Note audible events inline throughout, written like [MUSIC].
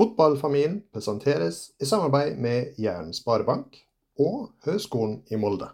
Fotballfamilien presenteres i samarbeid med Jæren Sparebank og Høgskolen i Molde.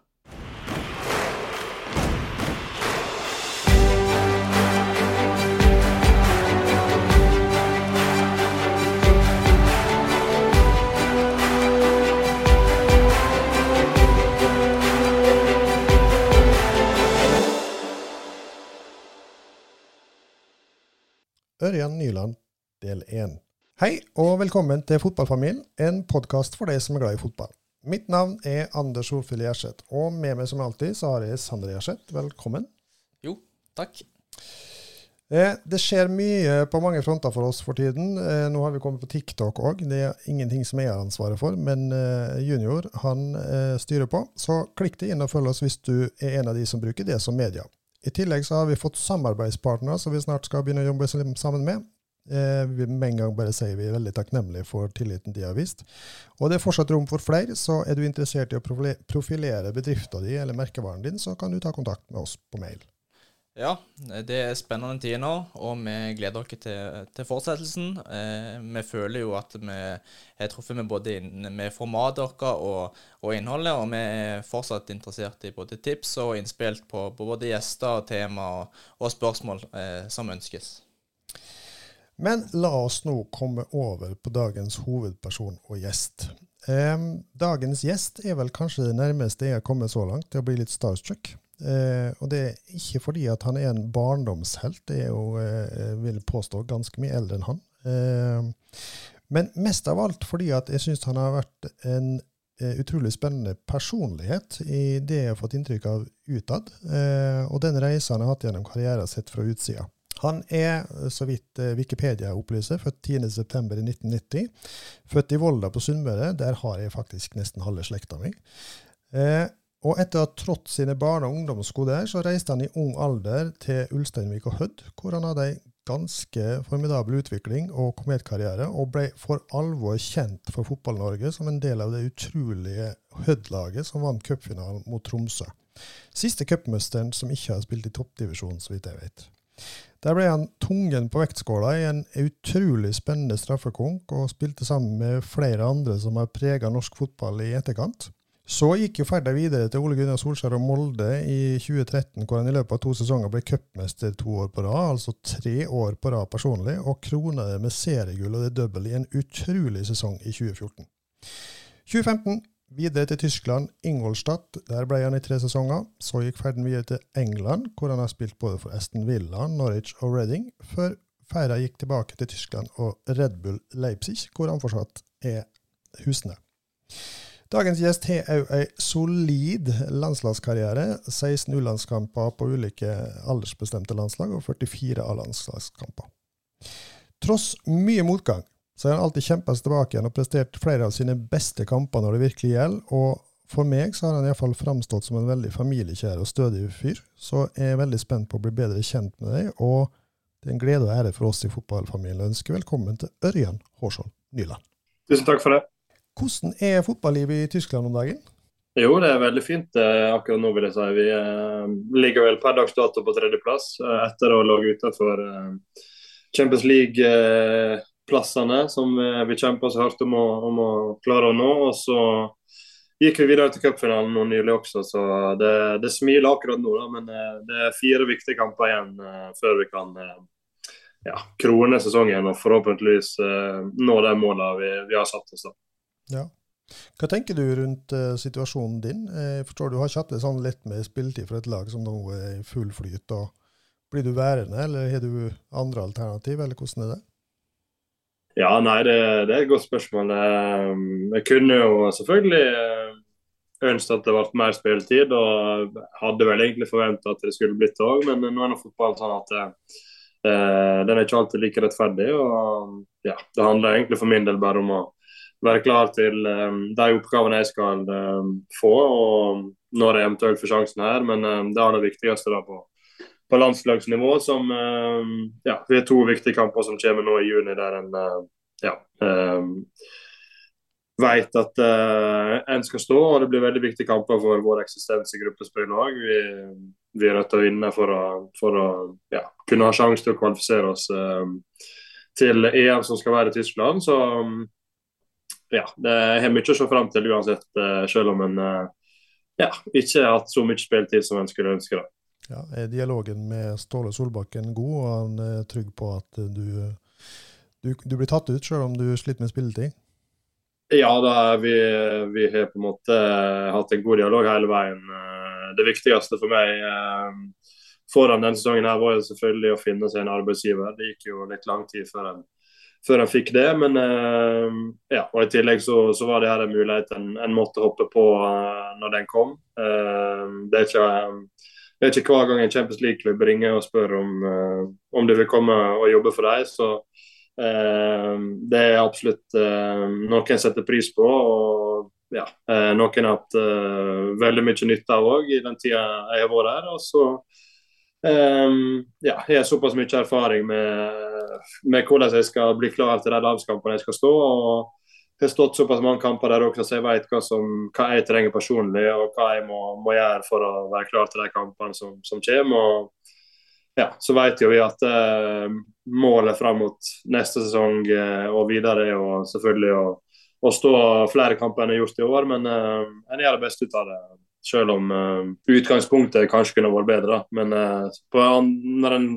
Ørjan Nyland, del 1. Hei, og velkommen til Fotballfamilien, en podkast for deg som er glad i fotball. Mitt navn er Anders Solfjell Gjerseth, og med meg som alltid så har jeg Sander Gjerseth. Velkommen. Jo, takk. Eh, det skjer mye på mange fronter for oss for tiden. Eh, nå har vi kommet på TikTok òg. Det er ingenting som jeg har ansvaret for, men eh, Junior han styrer på. Så klikk deg inn og følg oss hvis du er en av de som bruker det som media. I tillegg så har vi fått samarbeidspartnere som vi snart skal begynne å jobbe sammen med. Eh, med en gang bare sier vi er veldig takknemlige for tilliten de har vist. Og det er fortsatt rom for flere, så er du interessert i å profilere bedriften din eller merkevaren din, så kan du ta kontakt med oss på mail. Ja, det er spennende tider nå, og vi gleder oss til, til fortsettelsen. Eh, vi føler jo at vi har truffet med både med formatet vårt og, og, innholdet, og vi er fortsatt interessert i både tips og innspill på, på, både gjester, tema og, og spørsmål eh, som ønskes. Men la oss nå komme over på dagens hovedperson og gjest. Eh, dagens gjest er vel kanskje det nærmeste jeg har kommet så langt til å bli litt starstruck. Eh, og det er ikke fordi at han er en barndomshelt, det er jo, eh, vil påstå, ganske mye eldre enn han. Men mest av alt fordi at jeg syns han har vært en eh, utrolig spennende personlighet i det jeg har fått inntrykk av utad, eh, og den reisa han har hatt gjennom karrieren sett fra utsida. Han er, så vidt eh, Wikipedia opplyser, født 10.9.1990. Født i Volda på Sunnmøre. Der har jeg faktisk nesten halve slekta mi. Eh, og etter å ha trådt sine barne- og ungdomssko der, så reiste han i ung alder til Ulsteinvik og Hødd, hvor han hadde ei ganske formidabel utvikling og kometkarriere, og ble for alvor kjent for Fotball-Norge som en del av det utrolige Hødd-laget som vant cupfinalen mot Tromsø. Siste cupmesteren som ikke har spilt i toppdivisjon, så vidt jeg vet. Der ble han tungen på vektskåla i en utrolig spennende straffekonk, og spilte sammen med flere andre som har prega norsk fotball i etterkant. Så gikk jo ferda videre til Ole Gunnar Solskjær og Molde i 2013, hvor han i løpet av to sesonger ble cupmester to år på rad, altså tre år på rad personlig, og krona det med seriegull og det double i en utrolig sesong i 2014. 2015 videre til Tyskland, Ingolstadt. Der ble han i tre sesonger. Så gikk ferden videre til England, hvor han har spilt både for Aston Villa, Norwich og Reading, før ferda gikk tilbake til Tyskland og Red Bull Leipzig, hvor han fortsatt er husene. Dagens gjest har òg ei solid landslagskarriere. 16 U-landskamper på ulike aldersbestemte landslag og 44 A-landslagskamper. Tross mye motgang så har han alltid kjempa seg tilbake igjen og prestert flere av sine beste kamper når det virkelig gjelder. og for meg så har han iallfall framstått som en veldig familiekjær og stødig fyr. Så jeg er veldig spent på å bli bedre kjent med deg, og det er en glede og ære for oss i fotballfamilien å ønske velkommen til Ørjan Hårsholm Nyland. Tusen takk for det. Hvordan er fotballivet i Tyskland om dagen? Jo, det er veldig fint eh, akkurat nå, vil jeg si. Vi eh, ligger vel per dags dato på tredjeplass eh, etter å ha ligget utenfor Champions League-plassene som vi kjempa så hardt om å, om å, klare å nå. Og så gikk vi videre til cupfinalen nå nylig også, så det, det smiler akkurat nå. Da, men det er fire viktige kamper igjen før vi kan ja, krone sesongen og forhåpentligvis nå de målene vi, vi har satt oss. da. Ja. Hva tenker du rundt uh, situasjonen din? Eh, jeg forstår Du har ikke hatt det sånn lett med spilletid for et lag som nå er i full flyt. og Blir du værende, eller har du andre alternativ, eller hvordan er det? Ja, nei, det, det er et godt spørsmål. Eh, jeg kunne jo selvfølgelig ønsket at det ble mer spilletid, og hadde vel egentlig forventa at det skulle blitt det òg, men nå er nå fotball sånn at eh, den er ikke alltid like rettferdig. og ja, Det handler egentlig for min del bare om å være klar til eh, de oppgavene jeg skal eh, få, og når jeg eventuelt får sjansen her. Men um, det er det viktigste da på, på landslagsnivå. som um, ja, det er to viktige kamper som kommer nå i juni, der en uh, ja, um, vet at uh, en skal stå. og Det blir veldig viktige kamper for vår eksistens i gruppespill òg. Vi, vi, er nødt til å vinne for å, for å ja, kunne ha sjanse til å kvalifisere oss. Uh, til EM som skal være i Tyskland. Så ja, det har mye å se fram til uansett, selv om en ja, ikke har hatt så mye spiltid som en skulle ønske. da. Ja, Er dialogen med Ståle Solbakken god, og han er trygg på at du, du, du blir tatt ut selv om du sliter med spilletid? Ja, da, vi, vi har på en måte hatt en god dialog hele veien. Det viktigste for meg foran denne sesongen her var jo selvfølgelig å finne seg en arbeidsgiver. Det gikk jo litt lang tid før en, før en fikk det. Men ja, og i tillegg så, så var det her en mulighet en, en måtte hoppe på når den kom. Det er ikke det er ikke hver gang en Champions League-klubb ringer og spør om, uh, om du vil komme og jobbe for dem. Så uh, det er absolutt uh, noe en setter pris på. og ja, Noen har hatt veldig mye nytte av òg i den tida jeg har vært her. Og så um, ja, jeg har såpass mye erfaring med, med hvordan jeg skal bli klar til de lagskampene jeg skal stå. og har stått såpass mange kamper der også, så jeg vet hva, som, hva jeg trenger personlig og hva jeg må, må, gjøre for å være klar til de kampene som, som kommer. Og, ja, så vet jo vi at eh, målet fram mot neste sesong eh, og videre er jo selvfølgelig å, å, stå flere kamper enn jeg har gjort i år, men eh, en gjør det beste ut av det. Selv om eh, utgangspunktet kanskje kunne vært bedre. Men eh, når en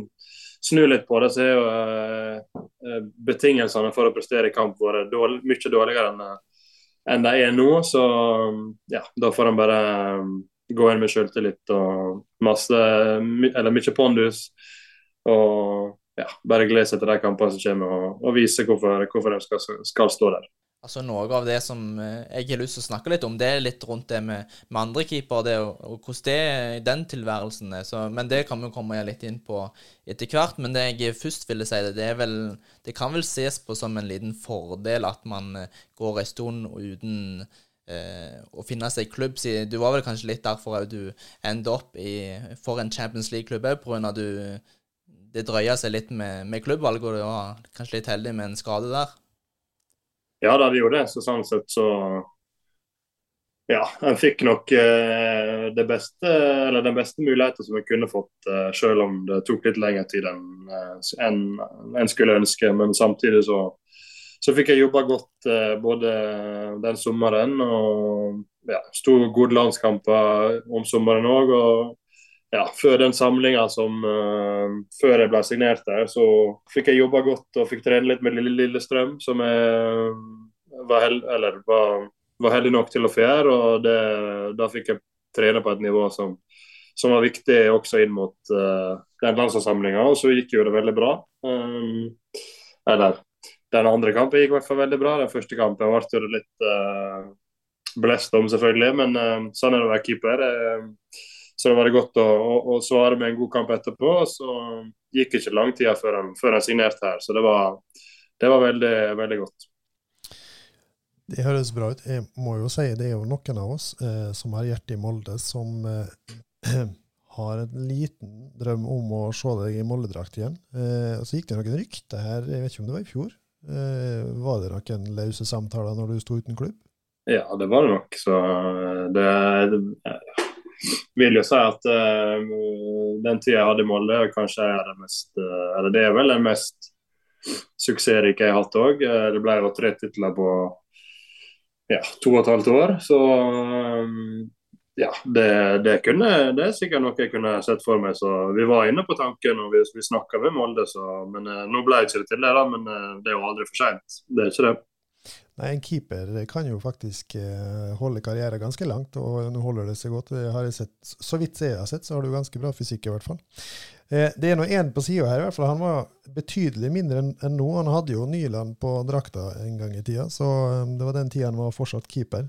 snur litt på det, så er jo uh, betingelsene for å prestere i kamp vært dårlig, mye dårligere enn, enn de er nå. Så ja, da får en bare um, gå inn med selvtillit og masse, eller mye pondus. Og ja, bare glede seg til de kampene som kommer, og, og vise hvorfor, hvorfor de skal, skal stå der. Altså Noe av det som eh, jeg har lyst til å snakke litt om, det er litt rundt det med, med andre keeper, det, og, og hvordan det er i den tilværelsen er. Så, men det kan vi komme litt inn på etter hvert. Men det jeg først ville si, det, det vel Det kan vel ses på som en liten fordel at man eh, går en stund uten eh, å finne seg klubb. Du var vel kanskje litt derfor du endte opp i, for en Champions League-klubb òg, pga. du det drøya seg litt med, med klubbvalget, og du var kanskje litt heldig med en skade der? Ja da, det gjorde det. Så sånn sett så Ja, en fikk nok eh, det beste, eller den beste muligheten som en kunne fått, eh, selv om det tok litt lengre tid enn eh, en, en skulle ønske. Men samtidig så, så fikk jeg jobba godt eh, både den sommeren og ja, sto gode landskamper om sommeren òg. Ja, før den samlinga som uh, Før jeg ble signert der, så fikk jeg jobba godt og fikk trene litt med Lillestrøm, som jeg var, held, eller, var, var heldig nok til å få gjøre. og det, Da fikk jeg trene på et nivå som, som var viktig også inn mot uh, den landslagssamlinga, og så gikk jo det veldig bra. Um, eller den andre kampen gikk i hvert fall veldig bra. Den første kampen ble det litt uh, blest om, selvfølgelig, men uh, sånn er det å være keeper. Uh, så det var det godt å, å, å, svare med en god kamp etterpå. Så gikk ikke lang tid før han, før han signerte her. Så det var, det var veldig, veldig godt. Det høres bra ut. Jeg må jo si det er jo noen av oss eh, som har hjertet i Molde, som eh, [CLEARS THROAT] har en liten drøm om å se deg i Molde-drakt igjen. Eh, så gikk det noen rykter her, jeg vet ikke om det var i fjor. Eh, var det noen løse samtaler når du sto uten klubb? Ja, det var det nok. Så det, det vil jo si at uh, den tida jeg hadde i Molde, kanskje er det mest uh, Eller det er vel den mest suksessrike jeg har hatt òg. Uh, det ble jo tre titler på ja, to og et halvt år. Så um, ja, det, det, kunne, det, er sikkert noe jeg kunne sett for meg. Så vi var inne på tanken og vi, vi snakka med Molde, så, men nå ble det ikke til det. da, Men det er jo aldri for seint. Det er ikke det. Nei, En keeper kan jo faktisk eh, holde karriere ganske langt, og nå holder det seg godt. Sett, så vidt jeg har sett, så har du ganske bra fysikk, i hvert fall. Eh, det er nå én på sida her, i hvert fall. Han var betydelig mindre enn nå. Han hadde jo Nyland på drakta en gang i tida, så eh, det var den tida han var fortsatt keeper.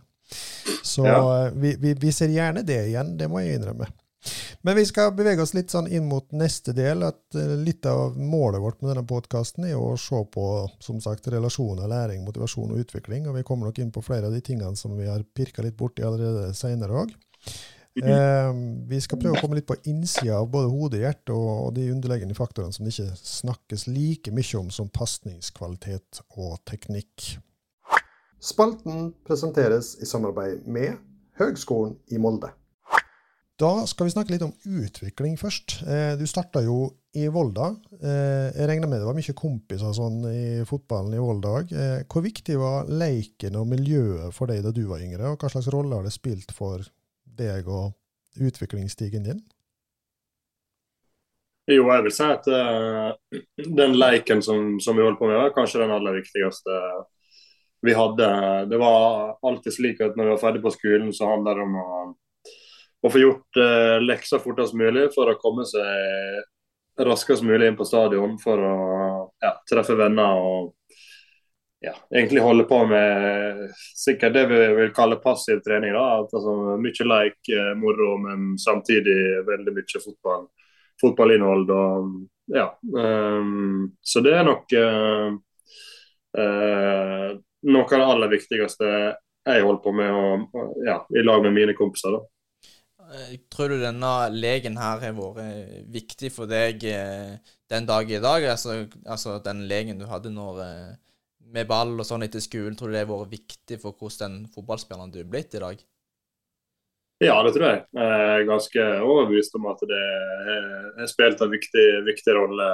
Så ja. vi, vi, vi, ser gjerne det igjen, det må jeg innrømme. Men vi skal bevege oss litt sånn inn mot neste del. at eh, Litt av målet vårt med denne podkasten er å se på som sagt, relasjoner, læring, motivasjon og utvikling. og Vi kommer nok inn på flere av de tingene som vi har pirka litt borti allerede seinere òg. Mhm. Eh, vi skal prøve å komme litt på innsida av både hode, hjerte og, og de underliggende faktorene som det ikke snakkes like mye om som pasningskvalitet og teknikk. Spalten presenteres i samarbeid med Høgskolen i Molde. Da skal vi snakke litt om utvikling først. Eh, du starta jo i Volda. Eh, jeg regner med det var mye kompiser sånn i fotballen i Volda òg. Eh, hvor viktig var leiken og miljøet for deg da du var yngre, og hva slags rolle har det spilt for deg og utviklingsstigen din? Jo, jeg vil si at uh, den leiken som, som, vi holdt på med, var kanskje den aller viktigste vi hadde. Det var alltid slik at når vi var ferdig på skolen, så handla det om å å få gjort uh, lekser fortest mulig for å komme seg raskest mulig inn på stadion for å ja, treffe venner og ja, egentlig holde på med sikkert det vi vil kalle passiv trening. da, altså Mye leik, uh, moro, men samtidig veldig mye fotball, fotballinnhold. og ja, um, Så det er nok uh, noe av det aller viktigste jeg holder på med og, ja, i lag med mine kompiser. da. Eh, tror du denne legen her har vært viktig for deg eh, den dag i dag? Altså, altså den legen du hadde når, eh, med ball og sånn etter skolen, tror du det har vært viktig for hvordan den fotballspilleren du er blitt i dag? Ja, det tror jeg. Jeg er ganske overbevist om at det har spilt en viktig, viktig, rolle.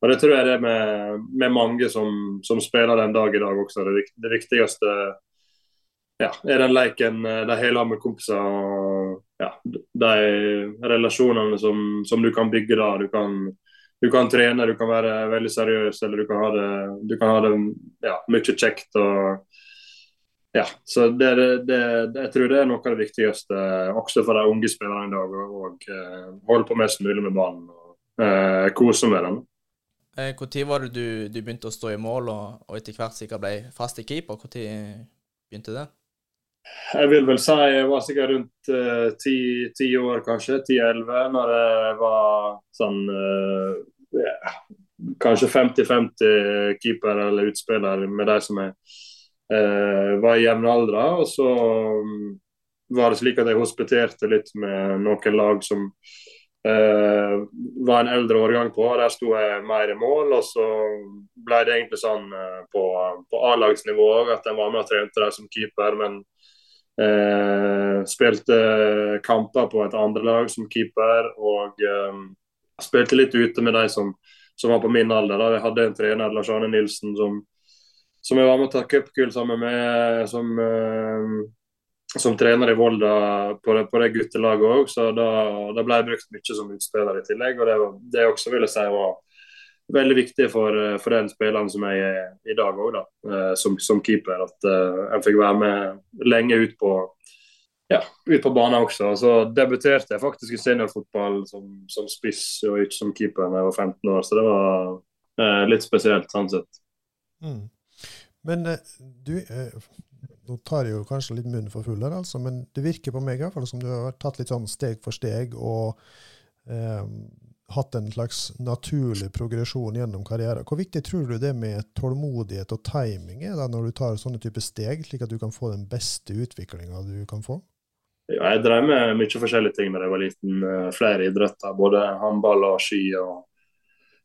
Og Det tror jeg det er med, med mange som, som, spiller den dag i dag også. Det, det viktigste ja, er den leken de har med kompiser. Ja, de relasjonene som, som, du kan bygge da. Du kan, du kan, trene, du kan være veldig seriøs, eller du kan ha det, du kan ha det ja, mye kjekt. og ja, så det, det, Jeg tror det er noe av det viktigste også for de unge spillerne i dag. Og, uh, holde på mest mulig med ballen og eh, kose med den. Når eh, var det du, du, begynte å stå i mål, og, og etter hvert sikkert ble fast i keeper? Når begynte det? Jeg vil vel si jeg var sikkert rundt eh, ti uh, år, kanskje. Ti-elleve, når jeg var sånn uh, yeah, Kanskje 50-50 keeper eller utspiller med de som jeg uh, var i jevnaldra. Og så um, var det slik at jeg hospiterte litt med noen lag som var en eldre årgang på. Der sto jeg mer i mål. Og så ble det egentlig sånn på, på A-lagsnivå at jeg var med og trente der som keeper. men Eh, spilte kamper på et andre lag som keeper, og eh, spilte litt ute med de som, som var på min alder. Da. Jeg hadde en trener, Lars Arne Nilsen, som, som jeg var med å ta cupgull sammen med som, eh, som, trener i Volda på det, på det guttelaget òg. Så da, da, ble jeg brukt mye som utspiller i tillegg. og Det, det også vil jeg si var veldig viktig for, eh, for den spilleren som jeg er i dag òg, da, som, som, keeper. At uh, jeg fikk være med lenge ut på, ja, ut på banen også. Så debuterte jeg faktisk i seniorfotball som, som spiss og ikke som keeper da jeg var 15 år, så det var litt spesielt sånn sett. Mm. Men du nå tar jeg jo kanskje litt munnen for full her, altså, men det virker på meg i hvert fall som du har tatt litt sånn steg for steg og eh, hatt en slags naturlig progresjon gjennom karrieren. Hvor viktig tror du det med tålmodighet og timing er da når du tar sånne type steg, slik at du kan få den beste utviklinga du kan få? Ja, jeg drev med mye forskjellige ting da jeg var liten. Eh, flere idretter. Både håndball og ski. og,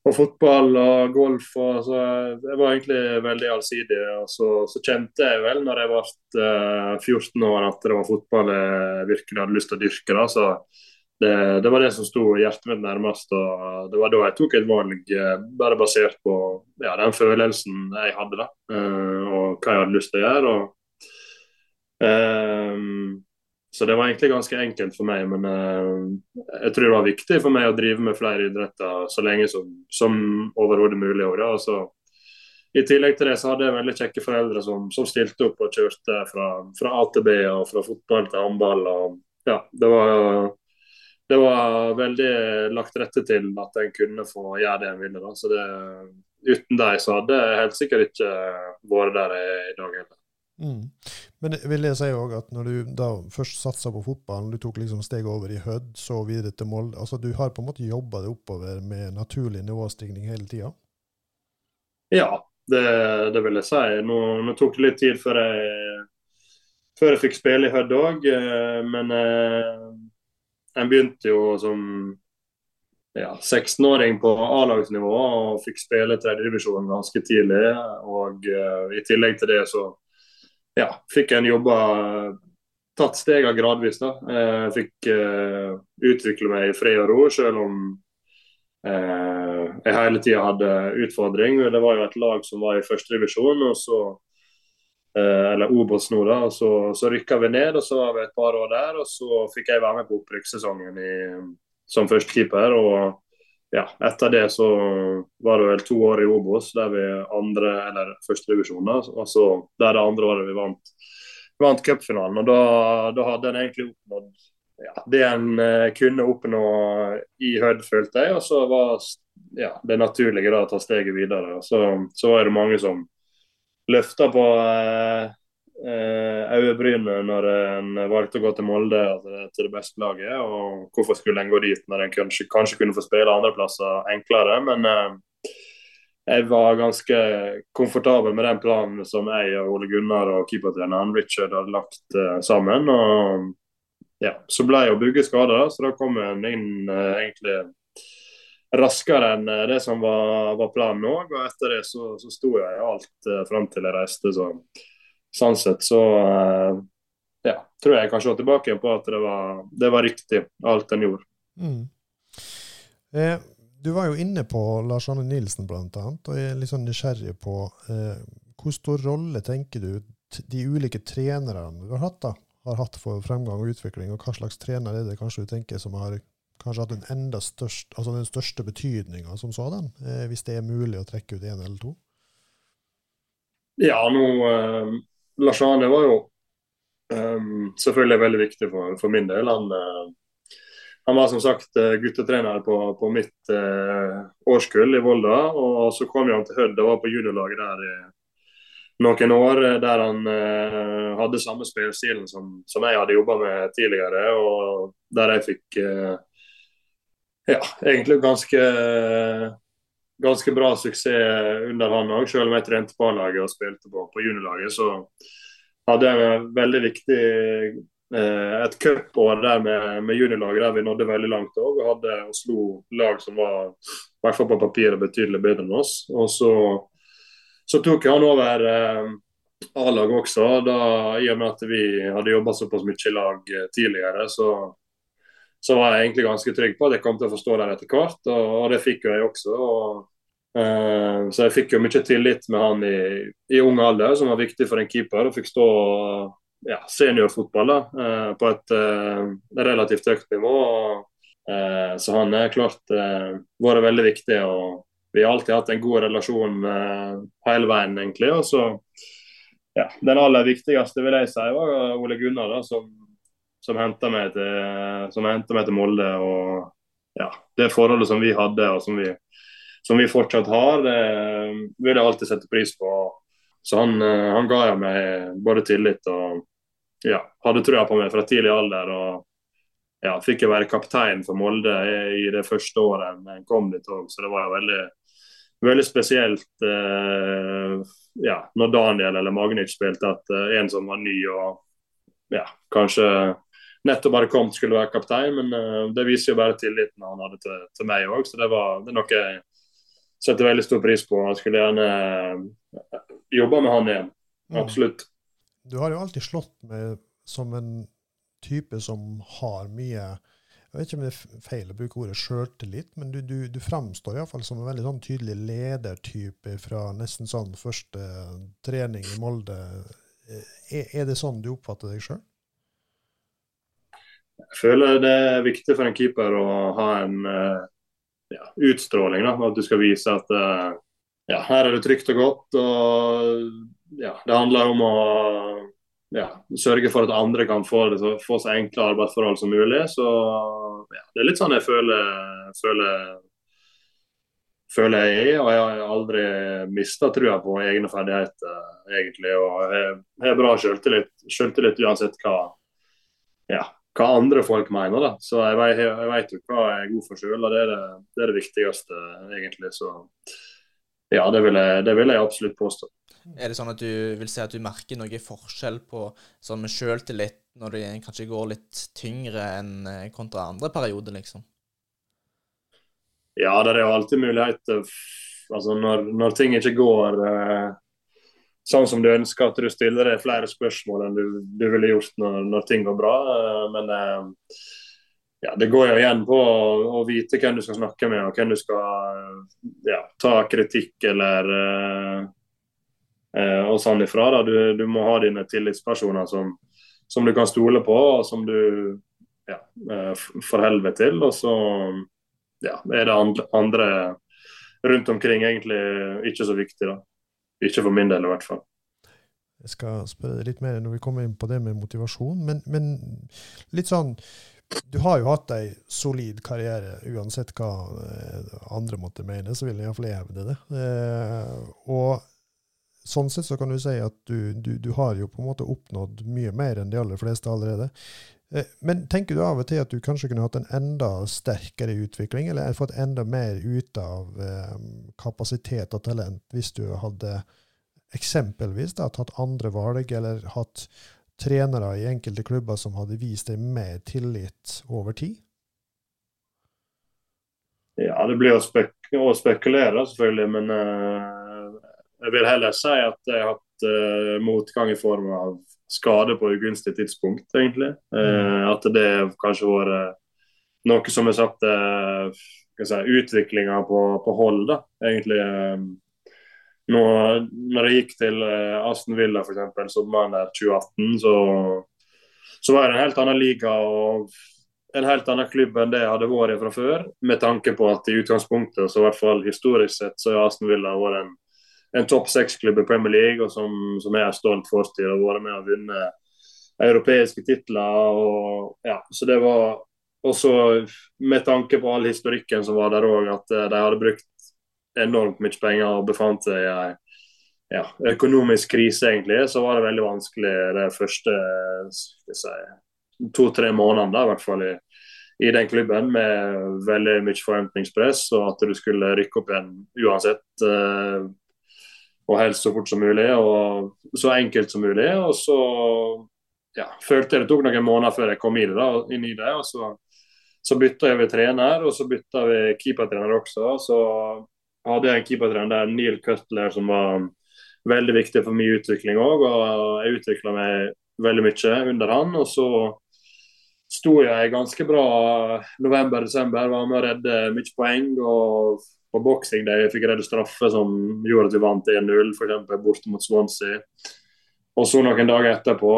og fotball og golf. Og, så jeg var egentlig veldig allsidig. og så, så, kjente jeg vel når jeg ble uh, 14 år at det var fotball jeg virkelig hadde lyst til å dyrke. da, så det, det, var det som sto hjertet mitt nærmest. og Det var da jeg tok et valg eh, bare basert på ja, den følelsen jeg hadde da, eh, og hva jeg hadde lyst til å gjøre. Og, um, så det var egentlig ganske enkelt for meg. Men uh, jeg tror det var viktig for meg å drive med flere idretter så lenge som, som overhodet mulig. Også. I tillegg til det så hadde jeg veldig kjekke foreldre som, som stilte opp og kjørte fra, fra B og fra fotball til håndball. og ja, det var det var veldig lagt rette til at en kunne få gjøre det en ville. Da. Så det, uten dem så hadde jeg helt sikkert ikke vært der jeg er i dag heller. Mm. Men vil jeg si òg at når du da først satsa på fotballen, du tok liksom steget over i Hødd, så videre til Molde altså Du har på en måte jobba deg oppover med naturlig nivåstigning hele tida? Ja, det, det, vil jeg si. Nå, nå, tok det litt tid før jeg, før jeg fikk spille i Hødd òg, eh, men eh, en begynte jo som ja, 16-åring på A-lagsnivå og fikk spille tredjedivisjon ganske tidlig. Og uh, i tillegg til det så ja, fikk en jobba tatt stegene gradvis. da. Jeg fikk uh, utvikle meg i fred og ro, selv om uh, jeg hele tida hadde utfordring. Det var jo et lag som var i førstedivisjon, og så eller Obos nå, da. og Så, så rykka vi ned, og så var vi et par år der. og Så fikk jeg være med på opprykkssesongen som førstekeeper. og ja, etter det så var det vel to år i Obos der vi andre, eller førstedivisjon, og så der det andre året vi vant, vant cupfinalen. Og da, da, hadde en egentlig oppnådd ja, det en uh, kunne oppnå i Hødd, følte jeg. Og så var ja, det naturlige da å ta steget videre. Og så, så var det mange som løfta på uh, eh, øyebrynene når en valgte å gå til Molde altså, til det beste laget. Og hvorfor skulle en gå dit når en kanskje, kanskje kunne få spille andreplasser enklere. Men eh, jeg var ganske komfortabel med den planen som jeg og Ole Gunnar og keepertreneren Richard hadde lagt eh, sammen. og ja, Så ble jeg jo Bugge skada, så da kom en inn eh, egentlig raskere enn eh, det som var, var planen òg. Og etter det så, så sto jeg alt eh, fram til jeg reiste. så sånn sett så eh, ja, tror jeg kan se tilbake på at det var, det var riktig, alt en gjorde. Mm. Eh, du var jo inne på Lars Arne Nilsen bl.a., og jeg er litt sånn nysgjerrig på eh, hvor stor rolle tenker du de ulike trenerne du har hatt, da, har hatt for fremgang og utvikling, og hva slags trener er det kanskje du tenker som har kanskje hatt den enda størst, altså den største betydninga som sådan, eh, hvis det er mulig å trekke ut én eller to? Ja, nå eh, Lars Arne var jo eh, selvfølgelig veldig viktig for, for min del. Han, eh, han, var som sagt uh, guttetrener på, på mitt uh, årskull i Volda. Og så kom han til Hødd og var på juniorlaget der i noen år, der han hadde samme spillestilen som, som, jeg hadde jobba med tidligere. Og der jeg fikk ja, egentlig ganske ganske bra suksess under han òg, selv om jeg trente på A-laget og spilte på, på juniorlaget. Så hadde jeg en veldig viktig eh, et cupår der med, med juniorlaget der vi nådde veldig langt òg. Og hadde og slo lag som var i hvert fall på papiret betydelig bedre enn oss. Og så, så tok han over eh, A-laget også, da, i og med at vi hadde jobba såpass mye i lag eh, tidligere. så så var jeg egentlig ganske trygg på at jeg kom til å forstå den etter hvert, og, og det fikk jo jeg også. Og, uh, så jeg fikk jo mye tillit med han i, i ung alder, som var viktig for en keeper. Og fikk stå ja, seniorfotball da, uh, på et uh, relativt høyt nivå. Og, så han er klart vært veldig viktig. og Vi har alltid hatt en god relasjon hele veien, egentlig. og så ja, Den aller viktigste vil jeg si var Ole Gunnar, da, som som henta meg, meg, til Molde. og ja, Det forholdet som vi hadde og som vi, som vi fortsatt har, det vil jeg alltid sette pris på. Så han, han ga jeg meg både tillit og ja, hadde trua på meg fra tidlig alder. og ja, Fikk jeg være kaptein for Molde i det første året jeg kom dit òg, så det var veldig, veldig spesielt eh, ja, når Daniel eller Magnus spilte, at eh, en som var ny og ja, kanskje nettopp hadde kommet skulle være kaptein. Men uh, det viser jo bare tilliten han hadde til, til meg òg. Så det, var, det er noe jeg setter veldig stor pris på. Jeg skulle gjerne uh, jobba med han igjen. Mm. Du har jo alltid slått med som en type som har mye jeg vet ikke om det er feil å bruke ordet sjøltillit, men du, du, du framstår iallfall som en veldig sånn tydelig ledertype fra nesten sånn første trening i Molde. Eh, er, er det sånn du oppfatter deg sjøl? Jeg føler det er viktig for en keeper å ha en eh, ja, utstråling. Da, at du skal vise at eh, ja, her er det trygt og godt. og ja, Det handler om å ja, sørge for at andre kan få, det, få så enkle arbeidsforhold som mulig. Så ja, Det er litt sånn jeg føler, føler, føler jeg er. Og jeg har aldri mista trua på egne ferdigheter, egentlig. Og jeg har bra selvtillit, uansett hva ja, hva andre folk mener. da. Så jeg, vet, jeg vet jo hva jeg er god for sjøl, og det er det, det er det, viktigste, egentlig. Så ja, det vil, jeg, det vil jeg absolutt påstå. Er det sånn at du vil si at du merker noe forskjell på sånn med sjøltillit når det kanskje går litt tyngre enn eh, kontra andre perioder, liksom? Ja, det er jo alltid mulighet altså når, når ting ikke går eh, sånn som du ønsker at du stiller deg flere spørsmål enn du, du ville gjort når, når, ting går bra. Eh, men eh, ja, det går jo igjen på å, å, vite hvem du skal snakke med, og hvem du skal ja, ta kritikk eller eh, og sånn ifra. Da. Du, du, må ha dine tillitspersoner som, som du kan stole på, og som du ja, forholder deg til. Og så ja, er det andre rundt omkring egentlig ikke så viktig. da. Ikke for min del, i hvert fall. Jeg skal spørre deg litt mer når vi kommer inn på det med motivasjon, men, men litt sånn Du har jo hatt ei solid karriere, uansett hva eh, andre måtte mene, så vil jeg iallfall hevde det. Eh, og sånn sett så kan du si at du, du, du, har jo på en måte oppnådd mye mer enn de aller fleste allerede. Eh, men tenker du av og til at du kanskje kunne hatt en enda sterkere utvikling, eller fått enda mer ut av eh, kapasitet og talent hvis du hadde eksempelvis da, tatt andre valg, eller hatt trenere i enkelte klubber som hadde vist deg mer tillit over tid? Ja, det blir å, spek å spekulere, selvfølgelig. Men uh, jeg vil heller si at jeg har hatt uh, motgang i form av skade på ugunstig tidspunkt, egentlig. Eh, at det kanskje var noe som har satt si, utviklinga på, på, hold, da. Egentlig nå, når jeg gikk til eh, Aston Villa f.eks. sommeren der 2018, så, så var det en helt annen liga og en helt annen klubb enn det jeg hadde vært i fra før. Med tanke på at i utgangspunktet, så i hvert fall historisk sett, så har Aston Villa vært en, en topp seks-klubb i Premier League, og som, som er stolt fortid og vært med å vinne europeiske titler. Og, ja, så det var også med tanke på all historikken som var der òg, at eh, de hadde brukt enormt mye penger og befant seg i en ja, økonomisk krise, egentlig, så var det veldig vanskelig de første si, to-tre månedene, i hvert fall i, i, den klubben, med veldig mye forventningspress, og at du skulle rykke opp igjen uansett. Uh, og helst så fort som mulig, og så enkelt som mulig. Og så ja, følte jeg det tok noen måneder før jeg kom i det. Inn i det og så, så bytta vi trener, og så bytta vi keepertrener også. Så hadde jeg en keepertrener, Neil Cutler, som var veldig viktig for min utvikling òg. Og jeg utvikla meg veldig mye under han. Og så sto jeg ganske bra november-desember. Var med å redde mye poeng. Og på boksing der jeg fikk redde straffe som gjorde at vi vant 1-0, f.eks. borte mot Swansea. Og så noen dager etterpå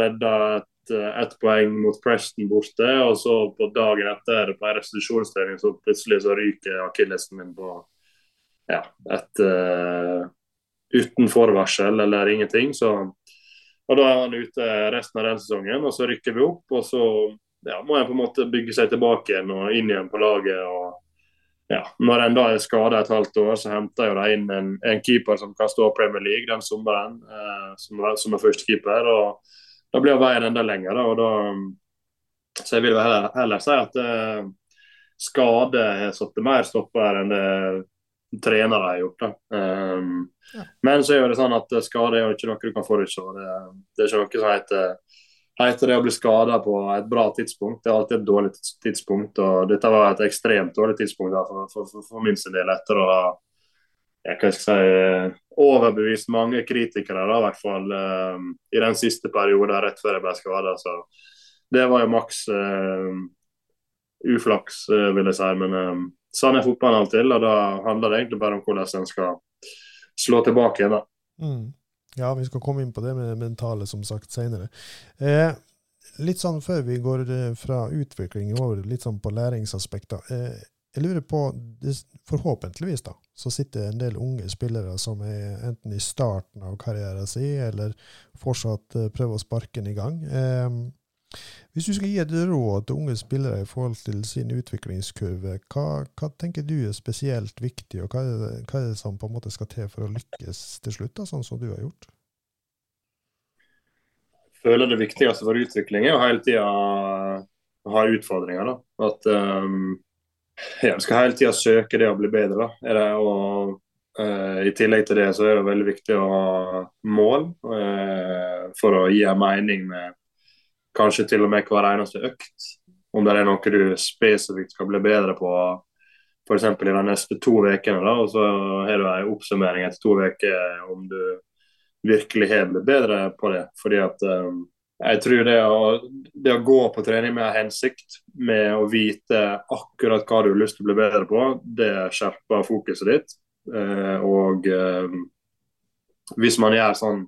redda et, poeng mot Preston borte. Og så på dagen etter på en restitusjonstrening så plutselig så ryker akillesen min på ja, et uh, uten forvarsel eller ingenting. Så, og Da er han ute resten av den sesongen, og så rykker vi opp. og Så ja, må en på en måte bygge seg tilbake igjen og inn igjen på laget. og ja, Når en da er skada et halvt år, så henter jo de inn en, en, keeper som kan stå Premier League den sommeren, eh, som, som, er førstekeeper. og Da blir veien enda lenger. Da, og da, så jeg vil heller, heller si at eh, skade har satt mer stopper enn det trenere har gjort. Um, ja. Men så er det sånn at skade er jo ikke noe du kan forutse. Det, det, er ikke noe som heter, heter det å bli skada på et bra tidspunkt. Det er alltid et dårlig tidspunkt. og Dette var et ekstremt dårlig tidspunkt for, for, for, for, min del etter å ha jeg kan ikke si, overbevist mange kritikere, da, i hvert fall um, i den siste perioden rett før jeg ble skada. Det var jo maks uh, uflaks, uh, vil jeg si. men um, sånn er fotballen av og til, og da handler det egentlig bare om hvordan en skal slå tilbake igjen. Mm. Ja, vi skal komme inn på det med det mentale som sagt senere. Eh, litt sånn før vi går eh, fra utvikling over litt sånn på læringsaspekter. Eh, jeg lurer på, Forhåpentligvis da, så sitter en del unge spillere som er enten i starten av karrieren sin, eller fortsatt eh, prøver å sparke den i gang. Eh, hvis du skal gi et råd til unge spillere i forhold til sin utviklingskurve, hva, hva tenker du er spesielt viktig, og hva er, det, hva er, det, som på en måte skal til for å lykkes til slutt, da, sånn som du har gjort? Jeg føler det viktigste for utvikling er å hele tida ha utfordringer. Da. At um, ja, Du skal hele tida søke det å bli bedre. Det, og uh, I tillegg til det så er det veldig viktig å ha mål uh, for å gi en mening med kanskje til og med hver eneste økt. Om det er noe du spesifikt skal bli bedre på f.eks. i de neste to ukene. Og så har du en oppsummering etter to uker om du virkelig har blitt bedre på det. Fordi at um, jeg tror det å, det å, gå på trening med hensikt, med å vite akkurat hva du har lyst til å bli bedre på, det skjerper fokuset ditt. Uh, og uh, hvis man gjør sånn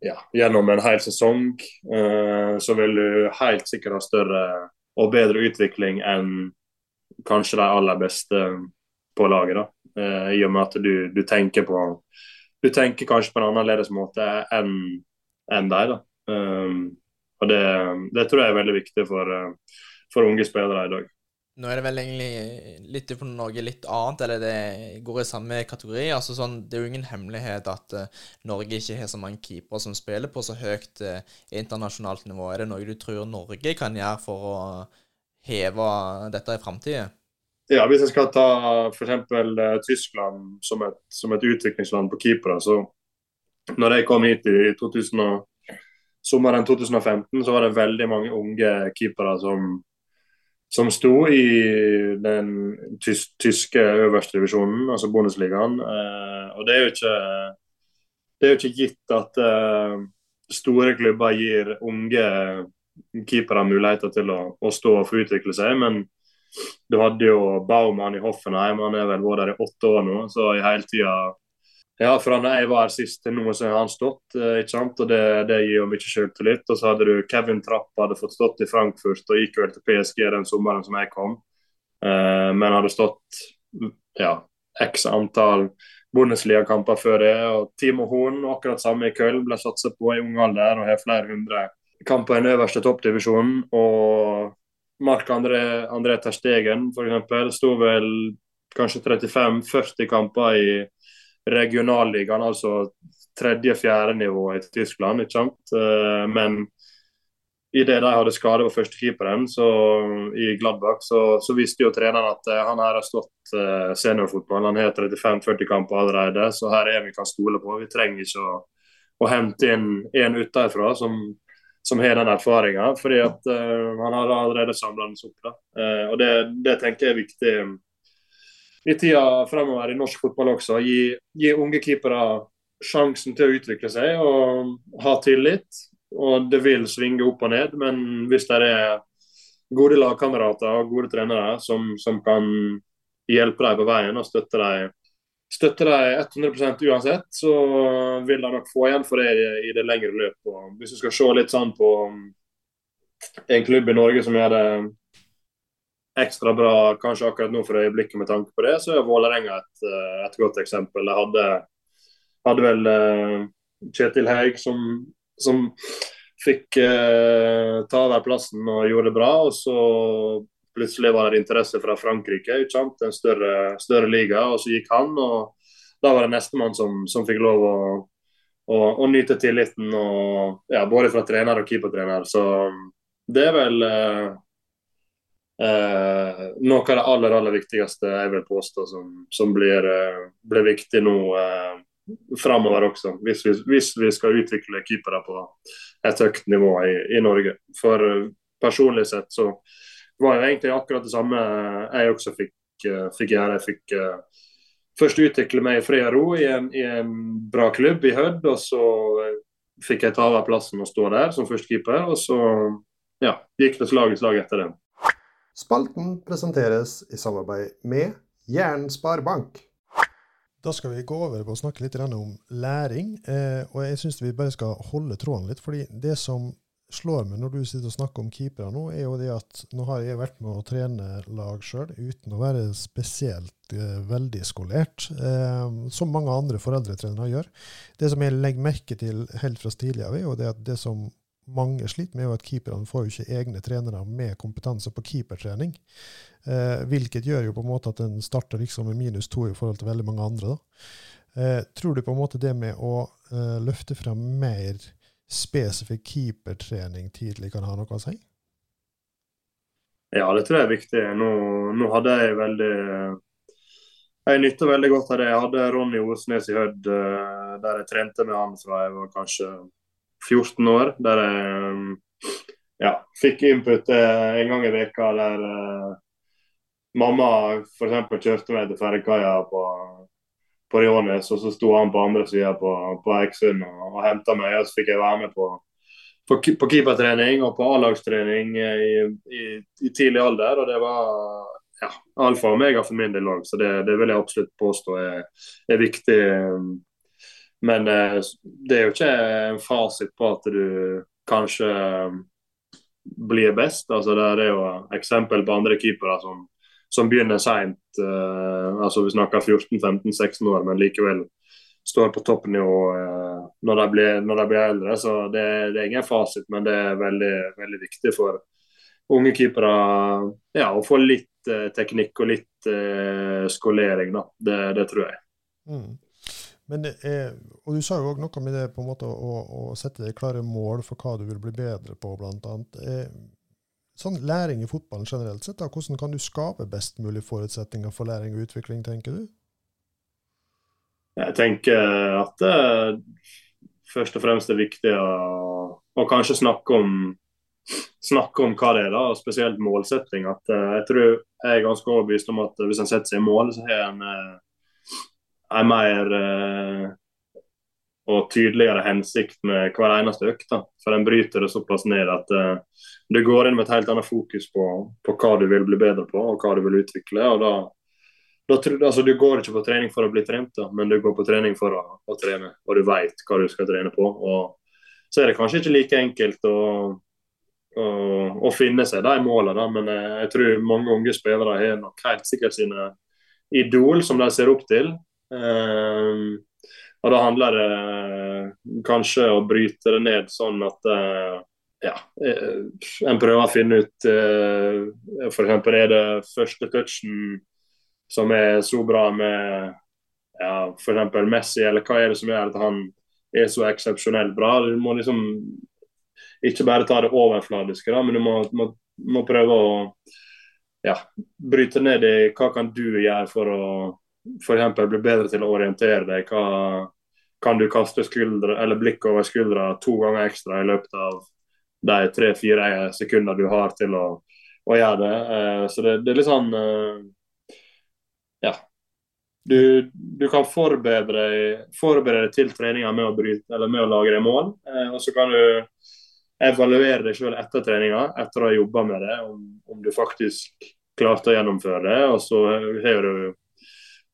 ja, gjennom en hel sesong, uh, så vil du helt sikkert ha større og bedre utvikling enn kanskje de aller beste på laget. da. I og med at du, du tenker på du tenker kanskje på en annerledes måte enn en deg. da. Um, og det, det, tror jeg er veldig viktig for, for, unge spillere i dag. Nå er det vel egentlig litt på noe litt annet, eller det går i samme kategori. altså sånn, Det er jo ingen hemmelighet at uh, Norge ikke har så mange keepere som spiller på så høyt uh, internasjonalt nivå. Er det noe du tror Norge kan gjøre for å heve dette i framtida? Ja, Hvis jeg skal ta f.eks. Uh, Tyskland som et, som et, utviklingsland på keepere, så når jeg kom hit i 2000 sommeren 2015, så var det veldig mange unge keepere som, som sto i den tys tyske øverste divisjonen, altså Bundesligaen. Eh, og det er jo ikke er jo ikke gitt at eh, store klubber gir unge keepere muligheter til å, å stå og få utvikle seg. men du hadde jo Baumann i Hoffenheim, han er vel vært der i åtte år nå. Så i hele tida ja, fra da jeg var her sist til nå, så har han stått. Eh, ikke sant? Og Det, det gir jo mye selvtillit. Og så hadde du Kevin Trapp hadde fått stått i Frankfurt og gikk vel til PSG den sommeren som jeg kom. Uh, men hadde stått ja, x antall Bundesliga-kamper før det. Og Timo Horn, akkurat samme i Köln, ble satset på i ung alder og har flere hundre kamper i den øverste toppdivisjonen. Og Mark André, André Terstegen f.eks. sto vel kanskje 35-40 kamper i regionalligaen, altså tredje-fjerde nivå i Tyskland. ikke sant? Eh, men idet de hadde skade på førstekeeperen i Gladbach, så, så, visste jo treneren at uh, han her har stått uh, seniorfotball. Han har 35-40 kamper allerede, så her er vi kan stole på. Vi trenger ikke å, å hente inn en utenfra som som har den erfaringa. fordi at uh, han har allerede samla den opp. Uh, og det, det, tenker jeg er viktig i tida fremover i norsk fotball også. Gi, gi unge keepere sjansen til å utvikle seg og ha tillit. Og det vil svinge opp og ned, men hvis det er gode lagkamerater og gode trenere som, som kan hjelpe dem på veien og støtte dem støtter de 100% uansett, så vil de nok få igjen for det i, det lengre løpet. Hvis du skal se litt sånn på en klubb i Norge som gjør det ekstra bra kanskje akkurat nå for øyeblikket med tanke på det, så er Vålerenga et, uh, et, godt eksempel. Jeg hadde, hadde vel uh, Kjetil Haug som, som fikk uh, ta over plassen og gjorde det bra. og så Plutselig var det interesse fra Frankrike, ikke sant? en større, større liga. og Så gikk han, og da var det nestemann som, som fikk lov å, å, å nyte tilliten. Og, ja, både fra trener og keepertrener. Så det er vel eh, eh, noe av det aller aller viktigste jeg vil påstå som, som blir, eh, blir, viktig nå eh, framover også. Hvis vi, hvis vi, skal utvikle keepere på et høyt nivå i, i Norge. For personlig sett så var det egentlig akkurat det samme jeg også fikk, eh, fikk gjøre. Jeg fikk uh, først utvikle meg i fred og ro i en, i en, bra klubb i Hødd. Og så eh, fikk jeg ta over plassen og stå der som førstekeeper. Og så ja, gikk det slag i slag etter det. Spalten presenteres i samarbeid med Jernsparbank. Da skal vi gå over på å snakke litt om læring. Eh, og jeg syns vi bare skal holde tråden litt. fordi det som slår meg når du sitter og snakker om keepere nå, er jo det at nå har jeg vært med å trene lag sjøl uten å være spesielt eh, veldig skolert, eh, som mange andre foreldretrenere gjør. Det som jeg legger merke til helt fra tidligere, er jo det at det som mange sliter med, er at keeperne får jo ikke egne trenere med kompetanse på keepertrening. Eh, hvilket gjør jo på en måte at en starter liksom med minus to i forhold til veldig mange andre. Eh, tror du på en måte det med å eh, løfte frem mer spesifikk keepertrening tidlig kan ha noe å si? Ja, det tror jeg er viktig. Nå, nå hadde jeg veldig Jeg nytta veldig godt av det. Jeg hadde Ronny Osnes i Hødd, eh, der jeg trente med han fra jeg var kanskje 14 år. Der jeg ja, fikk input eh, en gang i veka der uh, mamma f.eks. kjørte meg til Ferjekaia på på Rionis, og så sto han på andre sida på, på Eiksund og, og henta meg. Og så fikk jeg være med på, på, på keepertrening og på A-lagstrening i, i, i, tidlig alder. Og det var ja, alfa og omega for min del òg, så det, det, vil jeg absolutt påstå er, er viktig. Men eh, det er jo ikke en fasit på at du kanskje blir best. Altså, det er jo eksempel på andre keepere som som begynner seint. Uh, altså vi snakker 14-15-16 år, men likevel står på toppnivå uh, når, de blir, når de blir eldre. Så det, det, er ingen fasit, men det er veldig, veldig viktig for unge keepere ja, å få litt uh, teknikk og litt skolering. Da. Det, det tror jeg. Mm. Men er, og Du sa jo òg noe med det på en måte å, å, sette deg klare mål for hva du vil bli bedre på, bl.a sånn læring i fotballen generelt sett, da, hvordan kan du skape best mulig forutsetninger for læring og utvikling, tenker du? Jeg tenker at det først og fremst er viktig å, å kanskje snakke om, snakke om hva det er, da, spesielt målsetting. At, uh, jeg tror jeg er ganske overbevist om at hvis en setter seg i mål, så har en en mer uh, og tydeligere hensikt med hver eneste økt. For en bryter det såpass ned at uh, du går inn med et helt annet fokus på, på, hva du vil bli bedre på og hva du vil utvikle. og da, da altså, Du går ikke på trening for å bli trent, da, men du går på trening for å, å trene. Og du vet hva du skal trene på. og Så er det kanskje ikke like enkelt å, å, finne seg de målene, men jeg, jeg tror mange unge spillere har nok helt sikkert sine idol som de ser opp til. Um, og Da handler det kanskje å bryte det ned sånn at uh, ja, eh, en prøver å finne ut uh, f.eks. er det første touchen som er så bra med ja, f.eks. Messi, eller hva er det som gjør at han er så eksepsjonelt bra? Du må liksom ikke bare ta det overfladiske, da, men du må, må, må prøve å ja, bryte ned i hva kan du gjøre for å f.eks. bli bedre til å orientere deg? Hva, kan du kaste skuldre, eller blikk over skuldra to ganger ekstra i løpet av de tre-fire sekundene du har til å, å gjøre det? Eh, så det, det, er litt sånn eh, Ja. Du, du kan forberede, forberede deg til treninga med med å lage deg mål. Eh, og så kan du evaluere deg sjøl etter treninga, etter å ha jobba med det, om, om, du faktisk klarte å gjennomføre det. Og så har du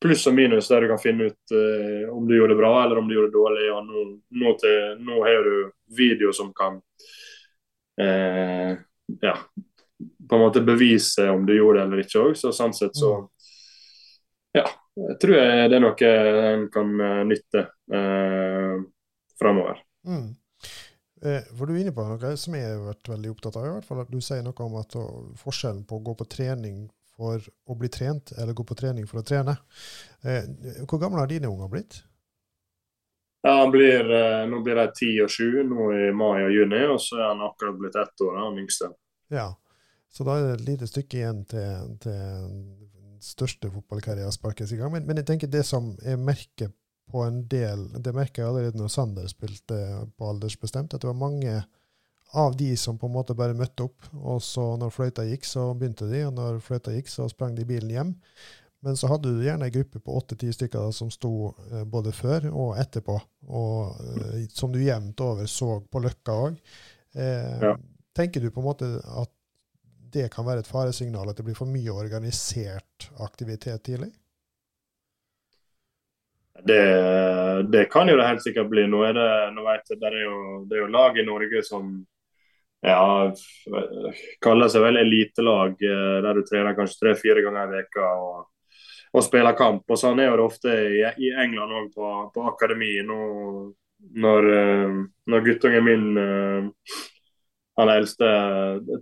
pluss og minus der du kan finne ut uh, om du gjorde det bra eller om du gjorde det dårlig. Ja, nå, nå, til, nå har du video som kan uh, ja, på en måte bevise om du gjorde det eller ikke òg. Så sånn sett så ja, jeg tror jeg det er noe en kan uh, nytte uh, framover. Mm. For Du er inne på noe som jeg har vært veldig opptatt av. i hvert fall at Du sier noe om at forskjellen på å gå på trening for å bli trent, eller gå på trening for å trene. Eh, hvor gamle har dine unger blitt? Ja, han blir, eh, Nå blir de ti og sju nå i mai og juni, og så er han akkurat blitt ett år, han yngste. Ja, så da er det et lite stykke igjen til, til den største fotballkarrieren sparkes i gang. Men, men, jeg tenker det som jeg merker på en del Det merker jeg allerede når Sander spilte på aldersbestemt, at det var mange av de som på en måte bare møtte opp. Og så når fløyta gikk, så begynte de, og når fløyta gikk, så sprang de bilen hjem. Men så hadde du gjerne ei gruppe på åtte-ti stykker da, som sto eh, både før og etterpå, og eh, som du jevnt over så på Løkka òg. Eh, ja. Tenker du på en måte at det kan være et faresignal, at det blir for mye organisert aktivitet tidlig? Det, det, kan jo det helt sikkert bli. Nå er det, nå vet jeg, det, er jo, det er jo lag i Norge som ja, kaller seg vel elitelag, eh, der du trener kanskje tre-fire ganger i veka og, og, spiller kamp. Og Sånn er det ofte i, i England òg, på, på, akademi. Nå, når, eh, når guttungen min eh, han eldste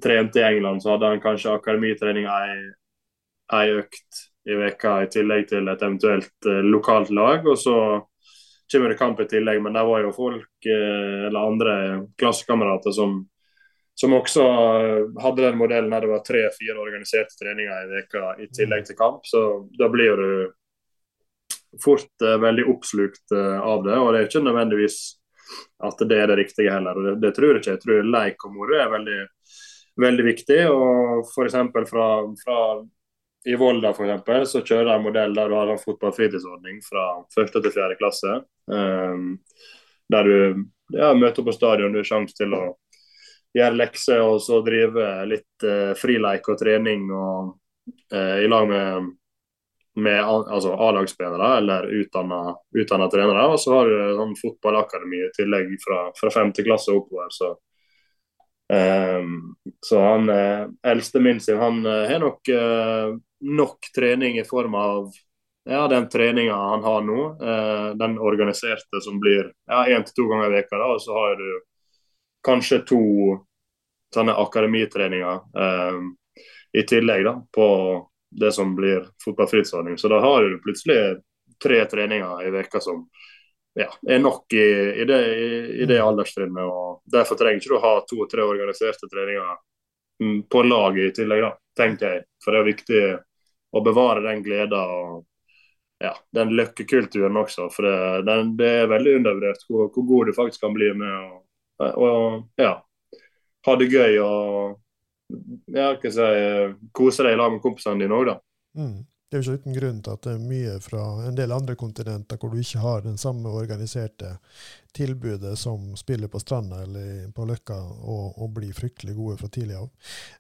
trente i England, så hadde han kanskje akademitrening ei, økt i veka i tillegg til et eventuelt lokalt lag. og så kommer det kamp i tillegg, men der var jo folk eller andre klassekamerater som som også hadde den modellen der det var tre-fire organiserte treninger i veka i tillegg til kamp. Så da blir du fort uh, veldig oppslukt uh, av det. Og det er ikke nødvendigvis at det er det riktige heller. og Det, det tror jeg ikke. Jeg tror leik og moro er veldig, veldig viktig. og F.eks. Fra, fra i Volda for eksempel, så kjører de en modell der du har en fotballfritidsordning fra første til fjerde klasse. Um, der du ja, møter på stadion, du har sjanse til å gjøre lekser og så drive litt uh, frileik og trening og, uh, i lag med, med altså A-lagsspillere eller utdanna trenere. Og så har du sånn fotballakademi i tillegg fra, fra femte klasse oppover. så Um, så han uh, eldste min sin, han uh, har nok nok trening i form av ja, den treninga han har nå. den organiserte som blir ja, til to ganger i veka da, Og så har du kanskje to sånne akademitreninger i tillegg da, på det som blir fotballfritidsordning. Så da har du plutselig tre treninger i veka som ja, er nok i, i det, i, i det mm. alderstrinnet. og Derfor trenger ikke du ha to-tre organiserte treninger mm, på laget i tillegg, da, tenker jeg. For det er viktig å bevare den gleden og ja, den løkkekulturen også. For det, den, det er veldig undervurdert hvor, hvor, god du faktisk kan bli med å ja, ha det gøy og ja, hva si, kose deg i lag med kompisene dine òg, da. Mm. Det er jo ikke uten grunn til at det er mye fra en del andre kontinenter hvor du ikke har den samme organiserte tilbudet som spiller på stranda eller på Løkka og, og blir fryktelig gode fra tidlig av.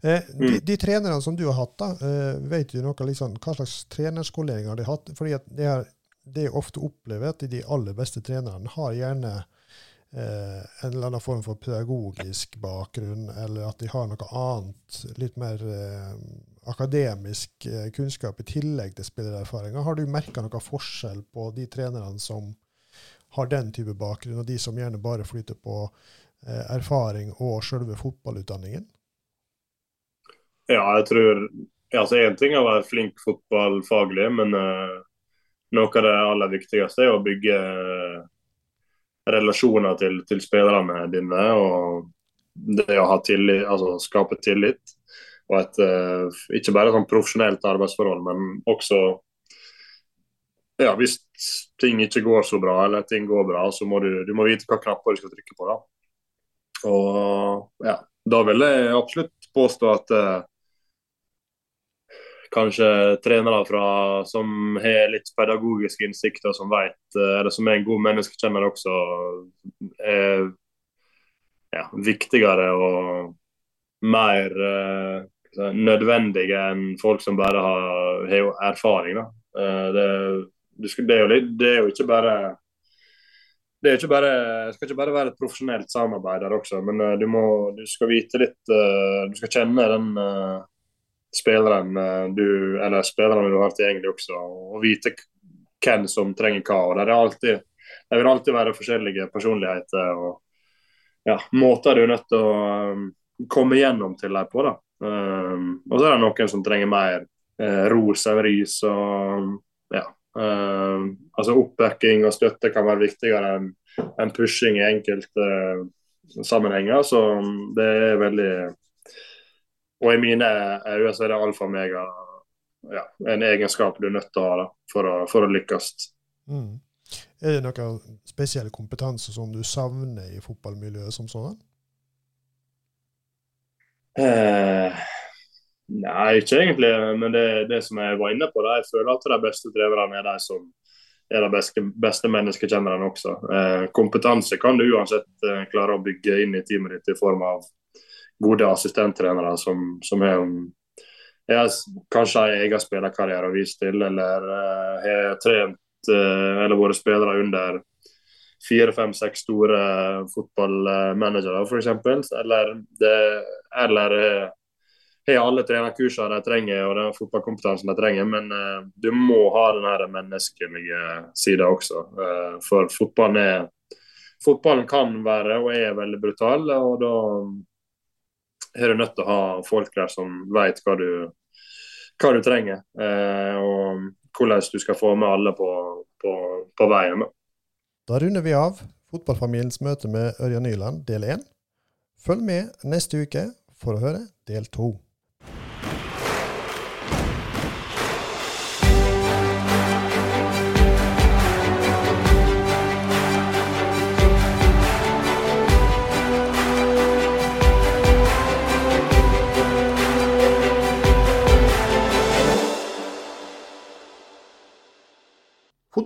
Eh, de, mm. de, trenerne som du har hatt, da, eh, vet du noe liksom, hva slags trenerskolering har de hatt? Fordi det, er, det er ofte opplever at de aller beste trenerne har gjerne eh, en eller annen form for pedagogisk bakgrunn, eller at de har noe annet, litt mer eh, akademisk eh, kunnskap i tillegg til spillererfaringer. Har du merka noe forskjell på de trenerne som har den type bakgrunn, og de som gjerne bare flyter på eh, erfaring og selve fotballutdanningen? Ja, jeg tror altså Én ting er å være flink fotballfaglig, men uh, noe av det aller viktigste er å bygge relasjoner til, til, spillerne dine. og det å ha tillit, altså skape tillit og et uh, ikke bare sånn profesjonelt arbeidsforhold, men også ja, hvis ting ikke går så bra, eller ting går bra, så må du, du må vite hva knapper du skal trykke på. da. Og ja, da vil jeg absolutt påstå at uh, kanskje trenere fra, som har litt pedagogiske innsikter, som vet, uh, eller som er en god menneskekjenner også, er ja, viktigere og mer eh, nødvendige enn folk som bare har, har erfaring. Eh, det, det, er jo det er jo ikke bare det er ikke bare, skal ikke bare være et profesjonelt samarbeid der også, men uh, du, må, du skal vite litt uh, Du skal kjenne den spilleren du eller spillerne du har tilgjengelig også, og vite hvem som trenger hva. og Det, alltid, det vil alltid være forskjellige personligheter og ja, måter du er nødt til å um, komme gjennom til dem på. da. Um, og så er det noen som trenger mer uh, ros enn ris. og ja, um, altså Oppbacking og støtte kan være viktigere enn en pushing i enkelte uh, sammenhenger. Så det er veldig Og i mine øyne så er det alfa og mega ja, en egenskap du er nødt til å ha da, for, å, for å lykkes. Mm. Er det noen spesiell kompetanse som du savner i fotballmiljøet som sånn? Eh, nei, ikke egentlig. Men det, det som jeg var inne på, da, jeg føler at de beste trenerne er de som er de beste, beste menneskekjennerne også. Eh, kompetanse kan du uansett eh, klare å bygge inn i teamet ditt i form av gode assistenttrenere som, som er har kanskje har egen spillerkarriere å vise til, eller uh, har trent uh, eller vært spillere under fire, fem, seks store fotballmanagere, f.eks. Eller, det, eller eh, har alle trenerkursene de trenger og den fotballkompetansen de trenger, men uh, du må ha den menneskelige sida også. Uh, for fotballen, er, fotballen kan være og er veldig brutal, og da er du nødt til å ha folk der som vet hva du, hva du trenger. Eh, og hvordan du skal få med alle på, på, på veien. Da runder vi av fotballfamiliens møte med Ørjan Nyland del én. Følg med neste uke for å høre del to.